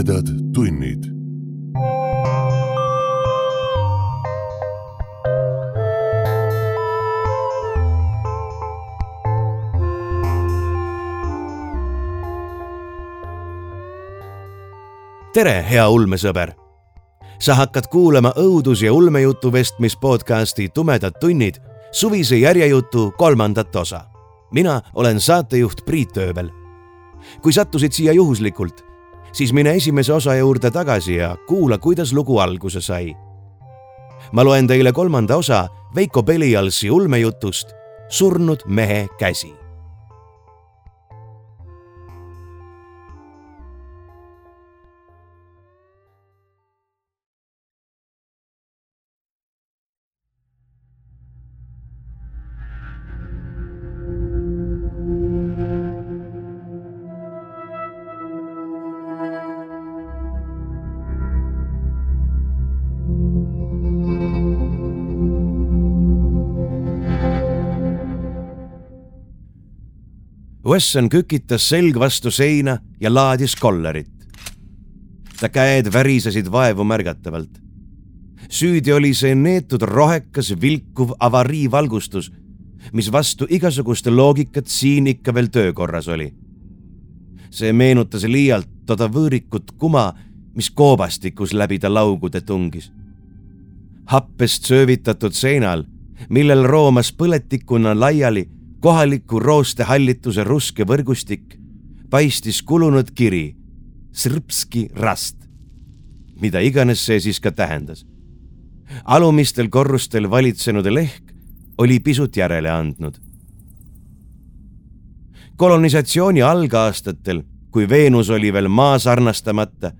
tumedad tunnid. tere, hea ulmesõber. sa hakkad kuulama õudus- ja ulmejutu vestmis podcasti Tumedad tunnid suvise järjejutu kolmandat osa. mina olen saatejuht Priit Ööbel. kui sattusid siia juhuslikult, siis mine esimese osa juurde tagasi ja kuula, kuidas lugu alguse sai. ma loen teile kolmanda osa Veiko Pelialsi ulmejutust Surnud mehe käsi Wesson kükitas selg vastu seina ja laadis kollerit. ta käed värisesid vaevu märgatavalt. süüdi oli see neetud rohekas vilkuv avariivalgustus, mis vastu igasugust loogikat siin ikka veel töökorras oli. see meenutas liialt toda võõrikut kuma, mis koobastikus läbi ta laugude tungis. happest söövitatud seinal, millel roomas põletikuna laiali kohaliku roostehallituse ruske võrgustik paistis kulunud kiri Srpski rast, mida iganes see siis ka tähendas. alumistel korrustel valitsenud lehk oli pisut järele andnud. kolonisatsiooni algaastatel, kui Veenus oli veel maa sarnastamata,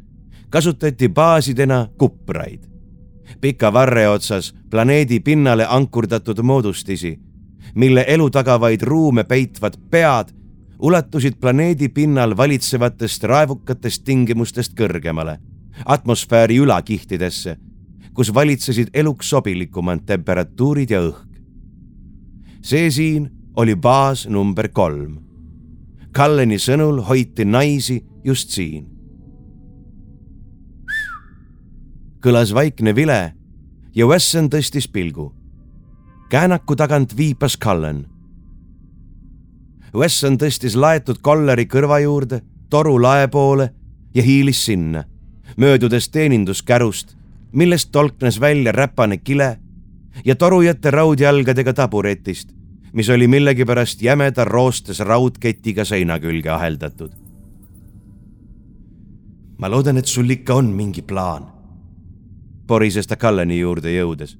kasutati baasidena kupraid. pika varre otsas planeedi pinnale ankurdatud moodustisi mille elu tagavaid ruume peitvad pead ulatusid planeedi pinnal valitsevatest raevukatest tingimustest kõrgemale, atmosfääri ülakihtidesse, kus valitsesid eluks sobilikumad temperatuurid ja õhk. see siin oli baas number kolm. Kalleni sõnul hoiti naisi just siin. kõlas vaikne vile ja Wesson tõstis pilgu käänaku tagant viipas Cullen. Wesson tõstis laetud kolleri kõrva juurde, toru lae poole ja hiilis sinna, möödudes teeninduskärust, millest tolknes välja räpane kile ja torujate raudjalgadega taburetist, mis oli millegipärast jämeda roostes raudketiga seina külge aheldatud. ma loodan, et sul ikka on mingi plaan, porises ta Kalleni juurde jõudes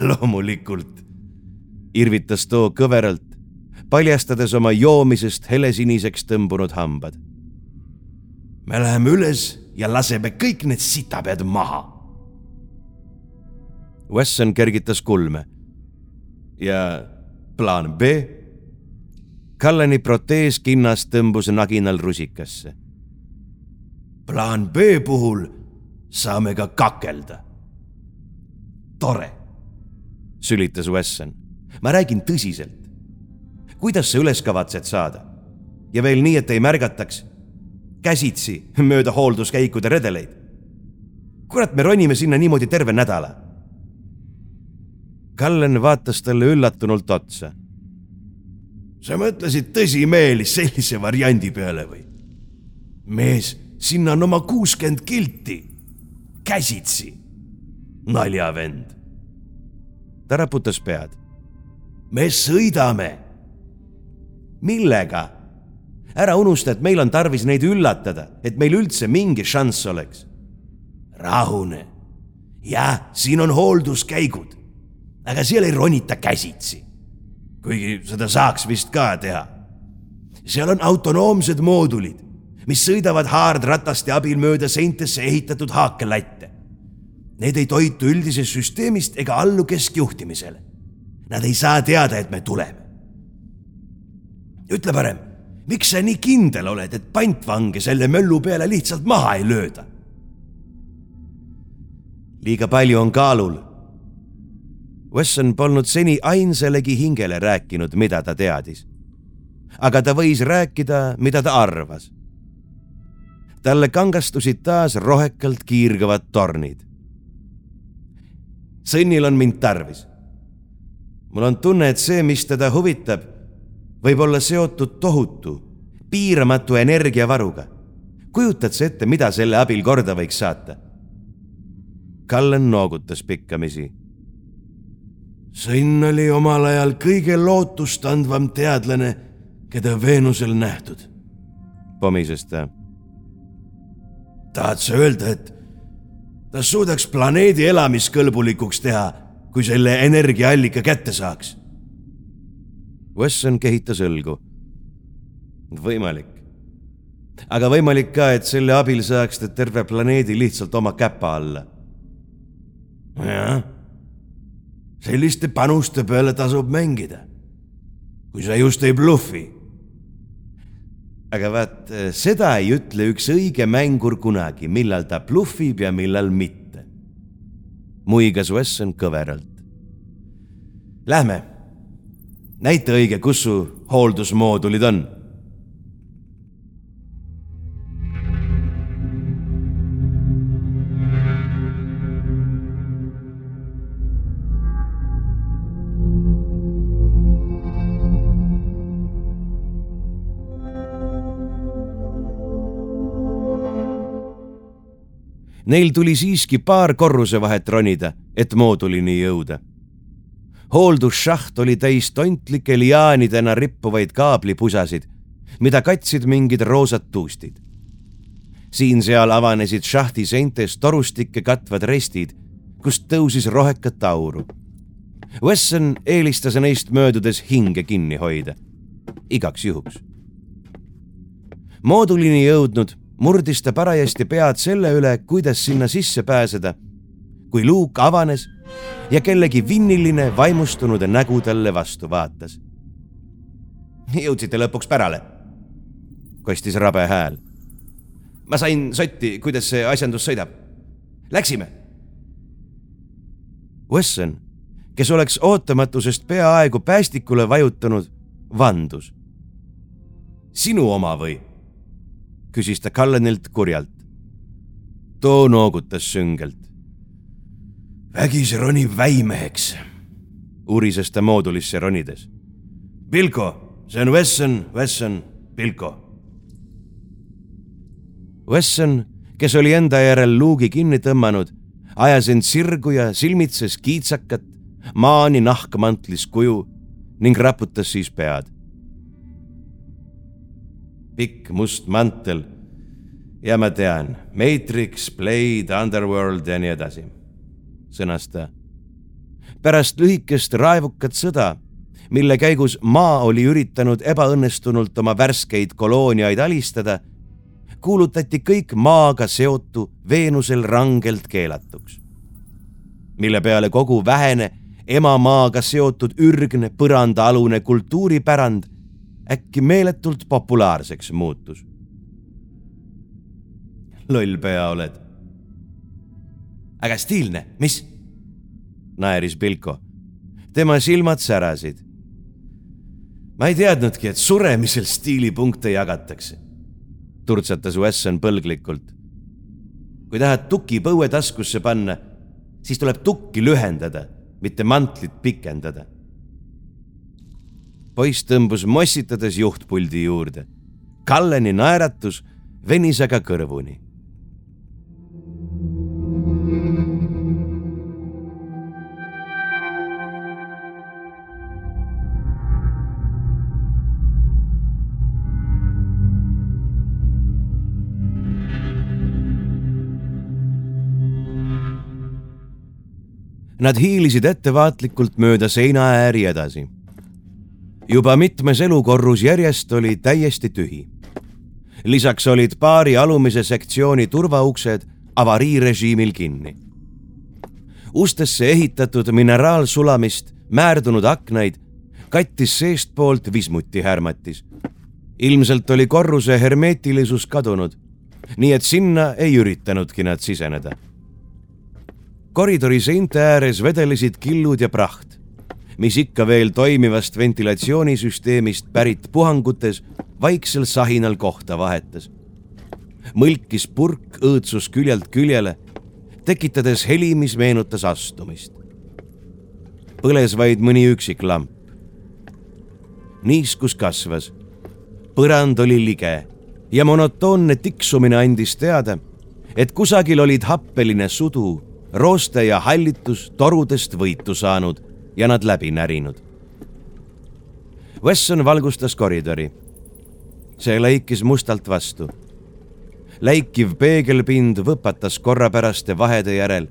loomulikult, irvitas too kõveralt, paljastades oma joomisest helesiniseks tõmbunud hambad. me läheme üles ja laseme kõik need sitapead maha. Wesson kergitas kulme. ja plaan B? Kallani protees kinnas tõmbus naginal rusikasse. plaan B puhul saame ka kakelda. tore sülitas Wesson. ma räägin tõsiselt. kuidas sa üles kavatsed saada? ja veel nii, et ei märgataks käsitsi mööda hoolduskäikude redeleid. kurat, me ronime sinna niimoodi terve nädala. Kallen vaatas talle üllatunult otsa. sa mõtlesid tõsimeeli sellise variandi peale või? mees, sinna on oma kuuskümmend kilti, käsitsi, naljavend ta raputas pead. me sõidame. millega? ära unusta, et meil on tarvis neid üllatada, et meil üldse mingi šanss oleks. rahune. jah, siin on hoolduskäigud, aga seal ei ronita käsitsi. kuigi seda saaks vist ka teha. seal on autonoomsed moodulid, mis sõidavad haardrataste abil mööda seintesse ehitatud haakelatte Need ei toitu üldisest süsteemist ega allu keskjuhtimisele. Nad ei saa teada, et me tuleme. ütle parem, miks sa nii kindel oled, et pantvange selle möllu peale lihtsalt maha ei lööda? liiga palju on kaalul. Wesson polnud seni ainsalegi hingele rääkinud, mida ta teadis. aga ta võis rääkida, mida ta arvas. talle kangastusid taas rohekalt kiirgavad tornid. Sõnnil on mind tarvis. mul on tunne, et see, mis teda huvitab, võib olla seotud tohutu, piiramatu energiavaruga. kujutad sa ette, mida selle abil korda võiks saata? Kallen noogutas pikkamisi. sõnn oli omal ajal kõige lootustandvam teadlane, keda Veenusel nähtud, pomises ta tahad sa öelda, et ta suudaks planeedi elamiskõlbulikuks teha, kui selle energiaallika kätte saaks? Wesson kehitas õlgu. võimalik. aga võimalik ka, et selle abil saaks ta terve planeedi lihtsalt oma käpa alla. jah, selliste panuste peale tasub mängida. kui sa just ei bluffi aga vaat seda ei ütle üks õige mängur kunagi, millal ta bluffib ja millal mitte. muigas Wesson kõveralt. Lähme, näita õige, kus su hooldusmoodulid on Neil tuli siiski paar korrusevahet ronida, et moodulini jõuda. hooldusšaht oli täis tontlike liaanidena rippuvaid kaablipusasid, mida katsid mingid roosad tuustid. siin-seal avanesid šahti seintes torustikke katvad restid, kust tõusis rohekat auru. Wesson eelistas neist möödudes hinge kinni hoida, igaks juhuks. moodulini jõudnud murdis ta parajasti pead selle üle, kuidas sinna sisse pääseda, kui luuk avanes ja kellegi vinniline vaimustunud nägu talle vastu vaatas. jõudsite lõpuks pärale, kostis rabe hääl. ma sain sotti, kuidas see asjandus sõidab. Läksime. Wesson, kes oleks ootamatusest peaaegu päästikule vajutanud, vandus. sinu oma või? Küsis ta Callanilt kurjalt. too noogutas süngelt. vägisi ronib väimeheks, urises ta moodulisse ronides. Pilko, see on Wesson, Wesson, Pilko. Wesson, kes oli enda järel luugi kinni tõmmanud, ajas end sirgu ja silmitses kiitsakat, maani nahkmantlis kuju ning raputas siis pead pikk must mantel. ja ma tean, Matrix, Blade, Underworld ja nii edasi, sõnas ta. pärast lühikest raevukat sõda, mille käigus maa oli üritanud ebaõnnestunult oma värskeid kolooniaid alistada, kuulutati kõik maaga seotu Veenusel rangelt keelatuks. mille peale kogu vähene emamaaga seotud ürgne põrandaalune kultuuripärand äkki meeletult populaarseks muutus. loll pea oled. aga stiilne, mis? naeris Pilko. tema silmad särasid. ma ei teadnudki, et suremisel stiilipunkte jagatakse, turtsatas Wesson põlglikult. kui tahad tuki põue taskusse panna, siis tuleb tukki lühendada, mitte mantlit pikendada poiss tõmbus mossitades juhtpuldi juurde. Kalleni naeratus venis aga kõrvuni. Nad hiilisid ettevaatlikult mööda seinaääri edasi juba mitmes elukorrus järjest oli täiesti tühi. lisaks olid baari alumise sektsiooni turvauksed avariirežiimil kinni. ustesse ehitatud mineraalsulamist määrdunud aknaid kattis seestpoolt vismuti härmatis. ilmselt oli korruse hermeetilisus kadunud, nii et sinna ei üritanudki nad siseneda. koridori seinte ääres vedelesid killud ja praht mis ikka veel toimivast ventilatsioonisüsteemist pärit puhangutes vaiksel sahinal kohta vahetas. mõlkis purk õõtsus küljelt küljele, tekitades heli, mis meenutas astumist. põles vaid mõni üksik lamp. niiskus kasvas, põrand oli lige ja monotoonne tiksumine andis teada, et kusagil olid happeline sudu, rooste ja hallitus torudest võitu saanud ja nad läbi närinud. Wesson valgustas koridori. see lõikis mustalt vastu. läikiv peegelpind võpatas korrapäraste vahede järel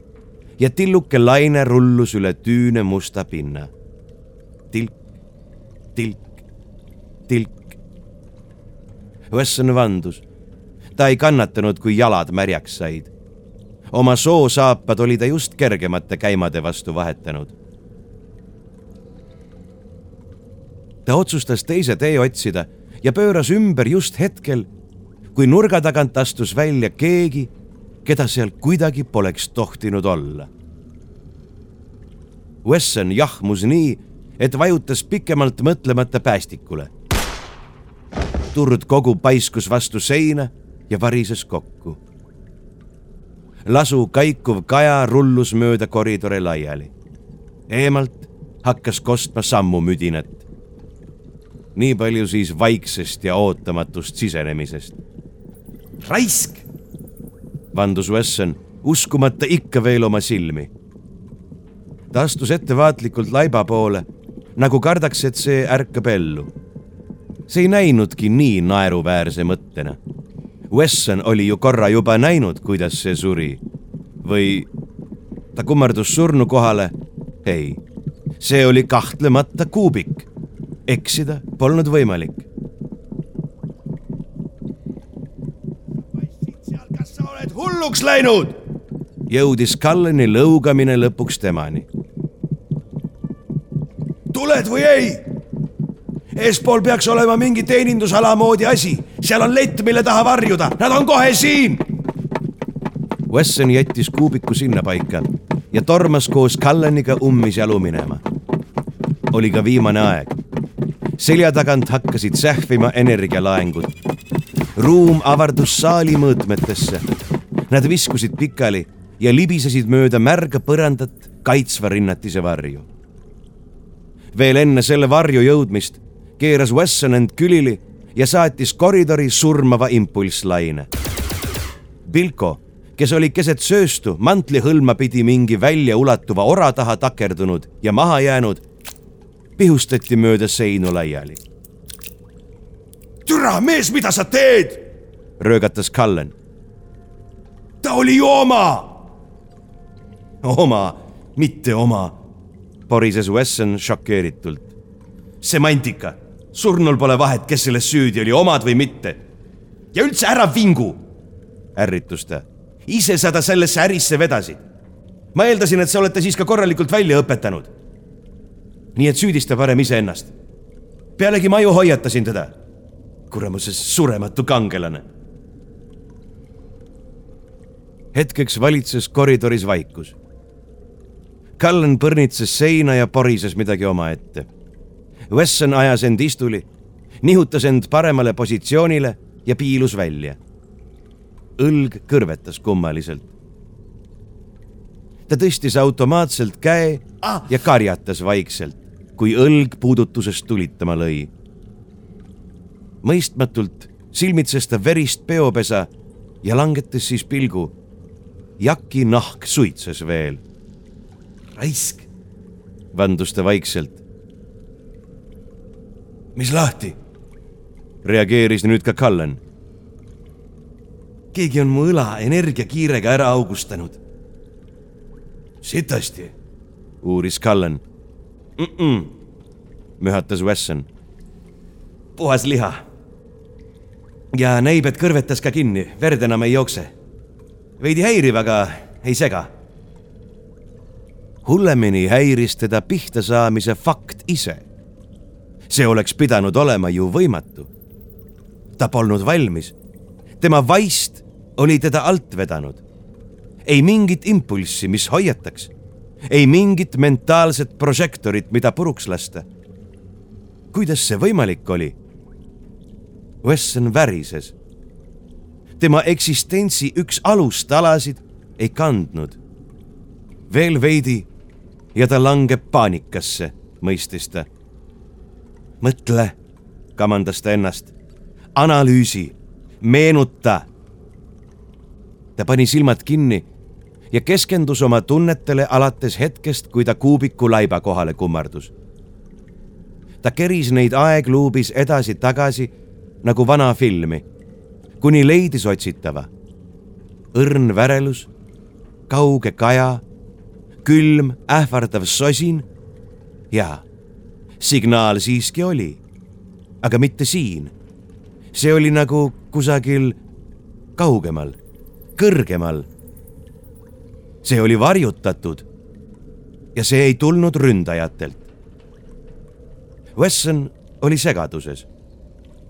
ja tilluke laine rullus üle tüüne musta pinna. tilk, tilk, tilk. Wesson vandus. ta ei kannatanud, kui jalad märjaks said. oma soosaapad oli ta just kergemate käimade vastu vahetanud ta otsustas teise tee otsida ja pööras ümber just hetkel, kui nurga tagant astus välja keegi, keda seal kuidagi poleks tohtinud olla. Wesson jahmus nii, et vajutas pikemalt mõtlemata päästikule. turd kogu paiskus vastu seina ja varises kokku. lasu kaikuv kaja rullus mööda koridore laiali. eemalt hakkas kostma sammumüdinat nii palju siis vaiksest ja ootamatust sisenemisest. raisk, vandus Wesson, uskumata ikka veel oma silmi. ta astus ettevaatlikult laiba poole, nagu kardaks, et see ärkab ellu. see ei näinudki nii naeruväärse mõttena. Wesson oli ju korra juba näinud, kuidas see suri. või ta kummardus surnu kohale. ei, see oli kahtlemata kuubik eksida polnud võimalik. kas sa oled hulluks läinud? jõudis Kalleni lõugamine lõpuks temani. tuled või ei? eespool peaks olema mingi teenindusala moodi asi, seal on lett, mille taha varjuda, nad on kohe siin. Wesson jättis kuubiku sinnapaika ja tormas koos Kalleniga ummisjalu minema. oli ka viimane aeg selja tagant hakkasid sähvima energialaengud. ruum avardus saali mõõtmetesse. Nad viskusid pikali ja libisesid mööda märga põrandat kaitsva rinnatise varju. veel enne selle varju jõudmist keeras Wesson end külili ja saatis koridori surmava impulsslaine. Pilko, kes oli keset sööstu mantlihõlma pidi mingi väljaulatuva ora taha takerdunud ja maha jäänud pihustati mööda seinu laiali. türa mees, mida sa teed? röögatas Cullen. ta oli ju oma. oma, mitte oma, porises Wesson šokeeritult. semantika, surnul pole vahet, kes selles süüdi oli, omad või mitte. ja üldse ära vingu, ärritus ta. ise sa ta sellesse ärisse vedasid. ma eeldasin, et sa oled ta siis ka korralikult välja õpetanud nii et süüdista parem iseennast. pealegi ma ju hoiatasin teda. kuramuses surematu kangelane. hetkeks valitses koridoris vaikus. Cullen põrnitses seina ja porises midagi omaette. Wesson ajas end istuli, nihutas end paremale positsioonile ja piilus välja. õlg kõrvetas kummaliselt. ta tõstis automaatselt käe ah. ja karjatas vaikselt kui õlg puudutusest tulitama lõi. mõistmatult silmitses ta verist peopesa ja langetas siis pilgu. jaki nahk suitses veel. raisk, vandus ta vaikselt. mis lahti? reageeris nüüd ka Cullen. keegi on mu õla energiakiirega ära augustanud. sitasti, uuris Cullen mm. -mm, mühatas Wesson. puhas liha. ja näib, et kõrvetas ka kinni, verd enam ei jookse. veidi häiriv, aga ei sega. hullemini häiris teda pihta saamise fakt ise. see oleks pidanud olema ju võimatu. ta polnud valmis. tema vaist oli teda alt vedanud. ei mingit impulssi, mis hoiataks ei mingit mentaalset prožektorit, mida puruks lasta. kuidas see võimalik oli? Wesson värises. tema eksistentsi üks alustalasid ei kandnud. veel veidi ja ta langeb paanikasse, mõistis ta. mõtle, kamandas ta ennast. analüüsi, meenuta. ta pani silmad kinni ja keskendus oma tunnetele alates hetkest, kui ta kuubiku laiba kohale kummardus. ta keris neid aegluubis edasi-tagasi nagu vana filmi, kuni leidis otsitava. õrn värelus, kauge kaja, külm ähvardav sosin ja signaal siiski oli, aga mitte siin. see oli nagu kusagil kaugemal, kõrgemal see oli varjutatud ja see ei tulnud ründajatelt. Wesson oli segaduses.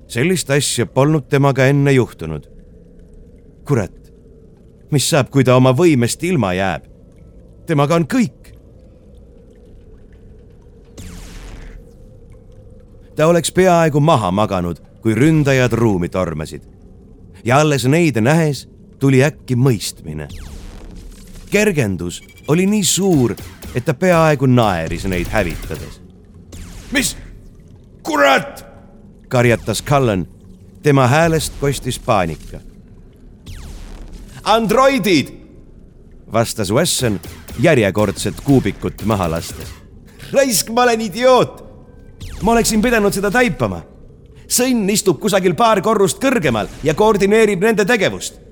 sellist asja polnud temaga enne juhtunud. kurat, mis saab, kui ta oma võimest ilma jääb? temaga on kõik. ta oleks peaaegu maha maganud, kui ründajad ruumi tormasid. ja alles neid nähes tuli äkki mõistmine kergendus oli nii suur, et ta peaaegu naeris neid hävitades. mis, kurat? karjatas Cullen. tema häälest kostis paanika. androidid, vastas Wesson järjekordset kuubikut maha lastes. raisk, ma olen idioot. ma oleksin pidanud seda taipama. sõnn istub kusagil paar korrust kõrgemal ja koordineerib nende tegevust.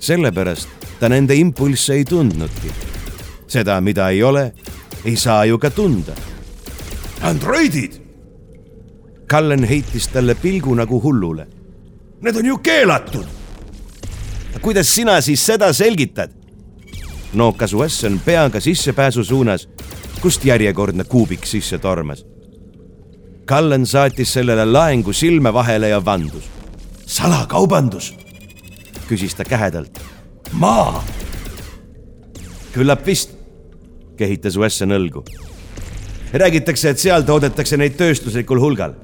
Sellepärast ta nende impulsse ei tundnudki. seda, mida ei ole, ei saa ju ka tunda. androidid? Cullen heitis talle pilgu nagu hullule. Need on ju keelatud. kuidas sina siis seda selgitad? nookas Wesson peaga sissepääsu suunas, kust järjekordne kuubik sisse tormas. Cullen saatis sellele laengu silme vahele ja vandus. salakaubandus, küsis ta kähedalt maa. küllap vist, kehitas Wesson õlgu. räägitakse, et seal toodetakse neid tööstuslikul hulgal.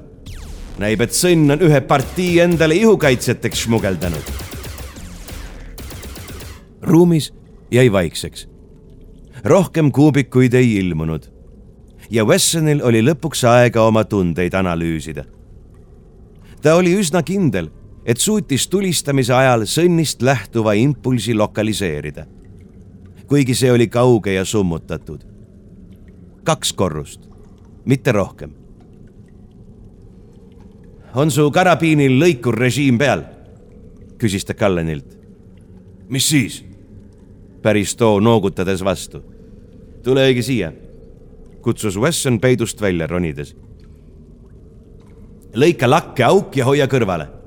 näib, et sõnn on ühe partii endale ihukaitsjateks šmugeldanud. ruumis jäi vaikseks. rohkem kuubikuid ei ilmunud ja Wessonil oli lõpuks aega oma tundeid analüüsida. ta oli üsna kindel et suutis tulistamise ajal sõnnist lähtuva impulsi lokaliseerida. kuigi see oli kauge ja summutatud. kaks korrust, mitte rohkem. on su karabiinil lõikurrežiim peal? küsis ta Kallenilt. mis siis? päris too noogutades vastu. tule õige siia, kutsus Wesson peidust välja ronides. lõika lakke auk ja hoia kõrvale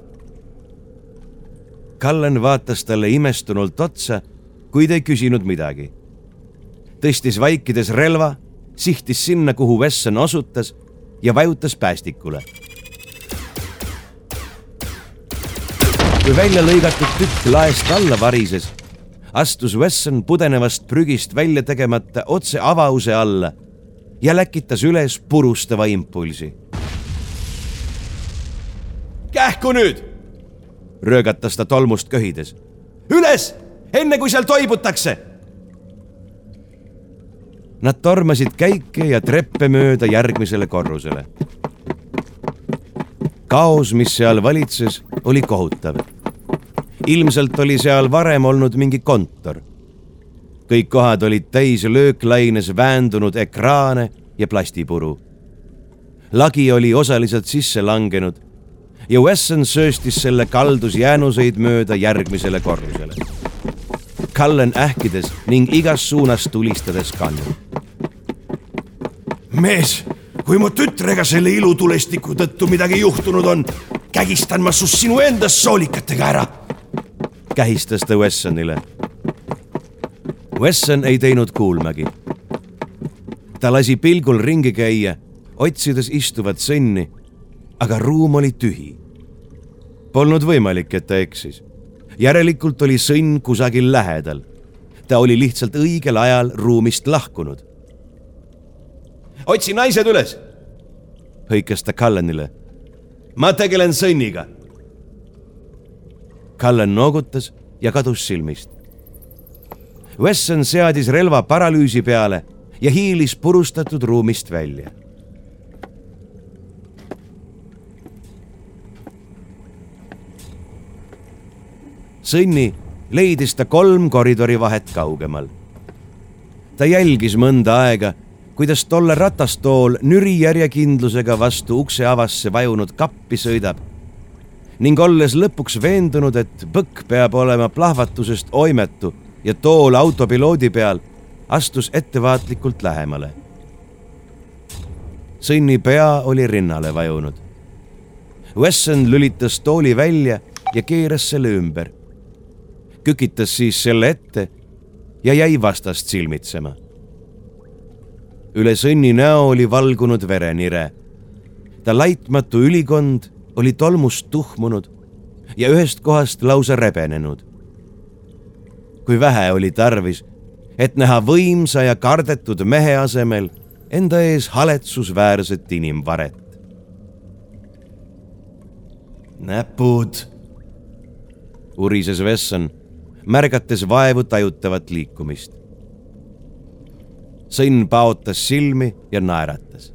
Cullen vaatas talle imestunult otsa, kuid ei küsinud midagi. tõstis vaikides relva, sihtis sinna, kuhu Wesson osutas ja vajutas päästikule. kui välja lõigatud tükk laest alla varises, astus Wesson pudenevast prügist välja tegemata otse avause alla ja läkitas üles purustava impulsi. kähku nüüd röögatas ta tolmust köhides. üles, enne kui seal toibutakse. Nad tormasid käike ja treppe mööda järgmisele korrusele. kaos, mis seal valitses, oli kohutav. ilmselt oli seal varem olnud mingi kontor. kõik kohad olid täis lööklaines väändunud ekraane ja plastipuru. lagi oli osaliselt sisse langenud ja Wesson sööstis selle kaldusjäänuseid mööda järgmisele korrusele. Cullen ähkides ning igas suunas tulistades kannu. mees, kui mu tütrega selle ilutulestiku tõttu midagi juhtunud on, kägistan ma su sinu enda soolikatega ära. kähistas ta Wessonile. Wesson ei teinud kuulmagi. ta lasi pilgul ringi käia, otsides istuvat sõnni aga ruum oli tühi. Polnud võimalik, et ta eksis. järelikult oli sõnn kusagil lähedal. ta oli lihtsalt õigel ajal ruumist lahkunud. otsi naised üles, hõikas ta Cullenile. ma tegelen sõnniga. Cullen noogutas ja kadus silmist. Wesson seadis relva paralüüsi peale ja hiilis purustatud ruumist välja. Sõnni leidis ta kolm koridori vahet kaugemal. ta jälgis mõnda aega, kuidas tolle ratastool nüri järjekindlusega vastu ukse avasse vajunud kappi sõidab ning olles lõpuks veendunud, et põkk peab olema plahvatusest oimetu ja tool autopiloodi peal, astus ettevaatlikult lähemale. sõnni pea oli rinnale vajunud. Wesson lülitas tooli välja ja keeras selle ümber kükitas siis selle ette ja jäi vastast silmitsema. üle sõnni näo oli valgunud verenire. ta laitmatu ülikond oli tolmust tuhmunud ja ühest kohast lausa rebenenud. kui vähe oli tarvis, et näha võimsa ja kardetud mehe asemel enda ees haletsusväärset inimvaret. näpud, urises Vesson märgates vaevu tajutavat liikumist. sõnn paotas silmi ja naeratas.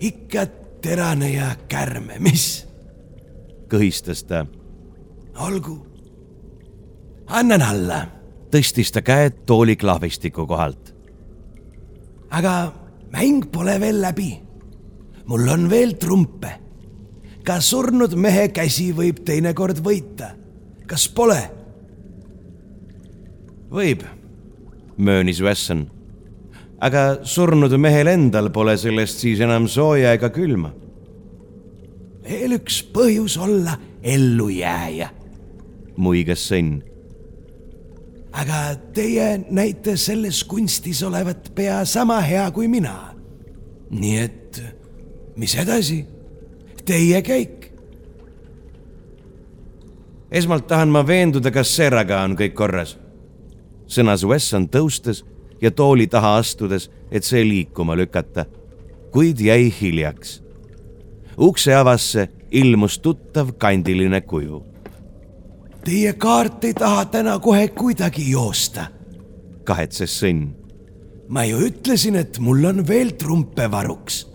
ikka terane ja kärme, mis? kõhistas ta. olgu. annan alla. tõstis ta käed tooli klahvistiku kohalt. aga mäng pole veel läbi. mul on veel trumpe. ka surnud mehe käsi võib teinekord võita. kas pole? Võib, möönis Wesson. aga surnud mehel endal pole sellest siis enam sooja ega külma. veel üks põhjus olla ellujääja, muigas sõnn. aga teie näite selles kunstis olevat pea sama hea kui mina. nii et mis edasi? Teie käik esmalt tahan ma veenduda, kas Serraga on kõik korras sõnas Wesson tõustes ja tooli taha astudes, et see liikuma lükata, kuid jäi hiljaks. ukse avasse ilmus tuttav kandiline kuju. Teie kaart ei taha täna kohe kuidagi joosta, kahetses sõnn. ma ju ütlesin, et mul on veel trumpe varuks.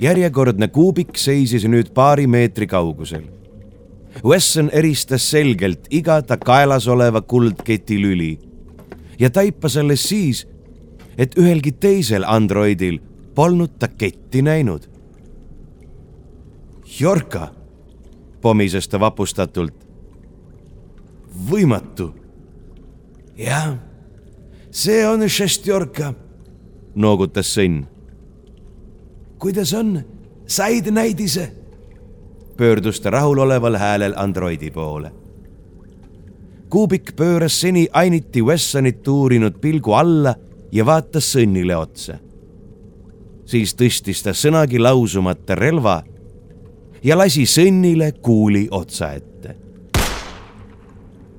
järjekordne kuubik seisis nüüd paari meetri kaugusel Wesson eristas selgelt iga ta kaelas oleva kuldketi lüli ja taipas alles siis, et ühelgi teisel androidil polnud ta ketti näinud. Jorka, pomises ta vapustatult. võimatu. jah, see on šestjorka, noogutas sõnn. kuidas on, said näidise pöördus ta rahuloleval häälel androidi poole. kuubik pööras seni ainiti Wessonit uurinud pilgu alla ja vaatas sõnnile otsa. siis tõstis ta sõnagi lausumata relva ja lasi sõnnile kuuli otsa ette.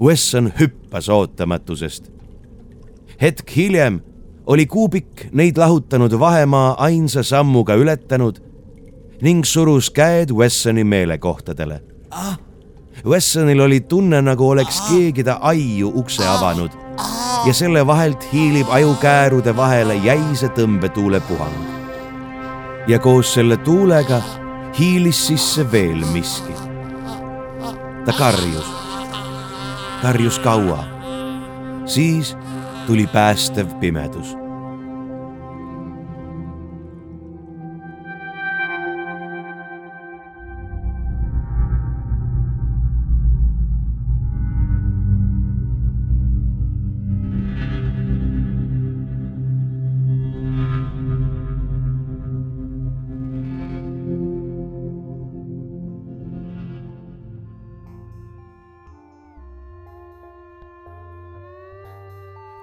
Wesson hüppas ootamatusest. hetk hiljem oli kuubik neid lahutanud vahemaa ainsa sammuga ületanud ning surus käed Wessoni meelekohtadele. Ah.. Wessonil oli tunne, nagu oleks keegi ta aiu ukse avanud. Ja selle vahelt hiilib ajukäärude vahele jäise tõmbetuule puhang. ja koos selle tuulega hiilis sisse veel miski. ta karjus, karjus kaua. siis tuli päästev pimedus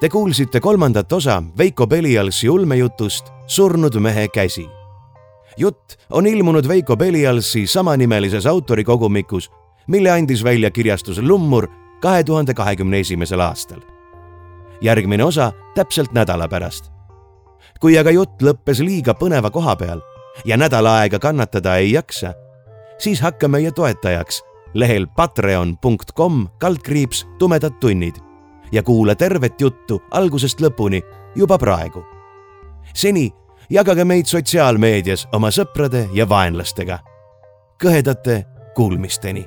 Te kuulsite kolmandat osa Veiko Belialsi ulmejutust Surnud mehe käsi. jutt on ilmunud Veiko Belialsi samanimelises autorikogumikus, mille andis välja kirjastus Lummur kahe tuhande kahekümne esimesel aastal. järgmine osa täpselt nädala pärast. kui aga jutt lõppes liiga põneva koha peal ja nädal aega kannatada ei jaksa, siis hakka meie toetajaks lehel patreon.com kaldkriips tumedad tunnid ja kuula tervet juttu algusest lõpuni juba praegu. seni jagage meid sotsiaalmeedias oma sõprade ja vaenlastega. kõhedate kuulmisteni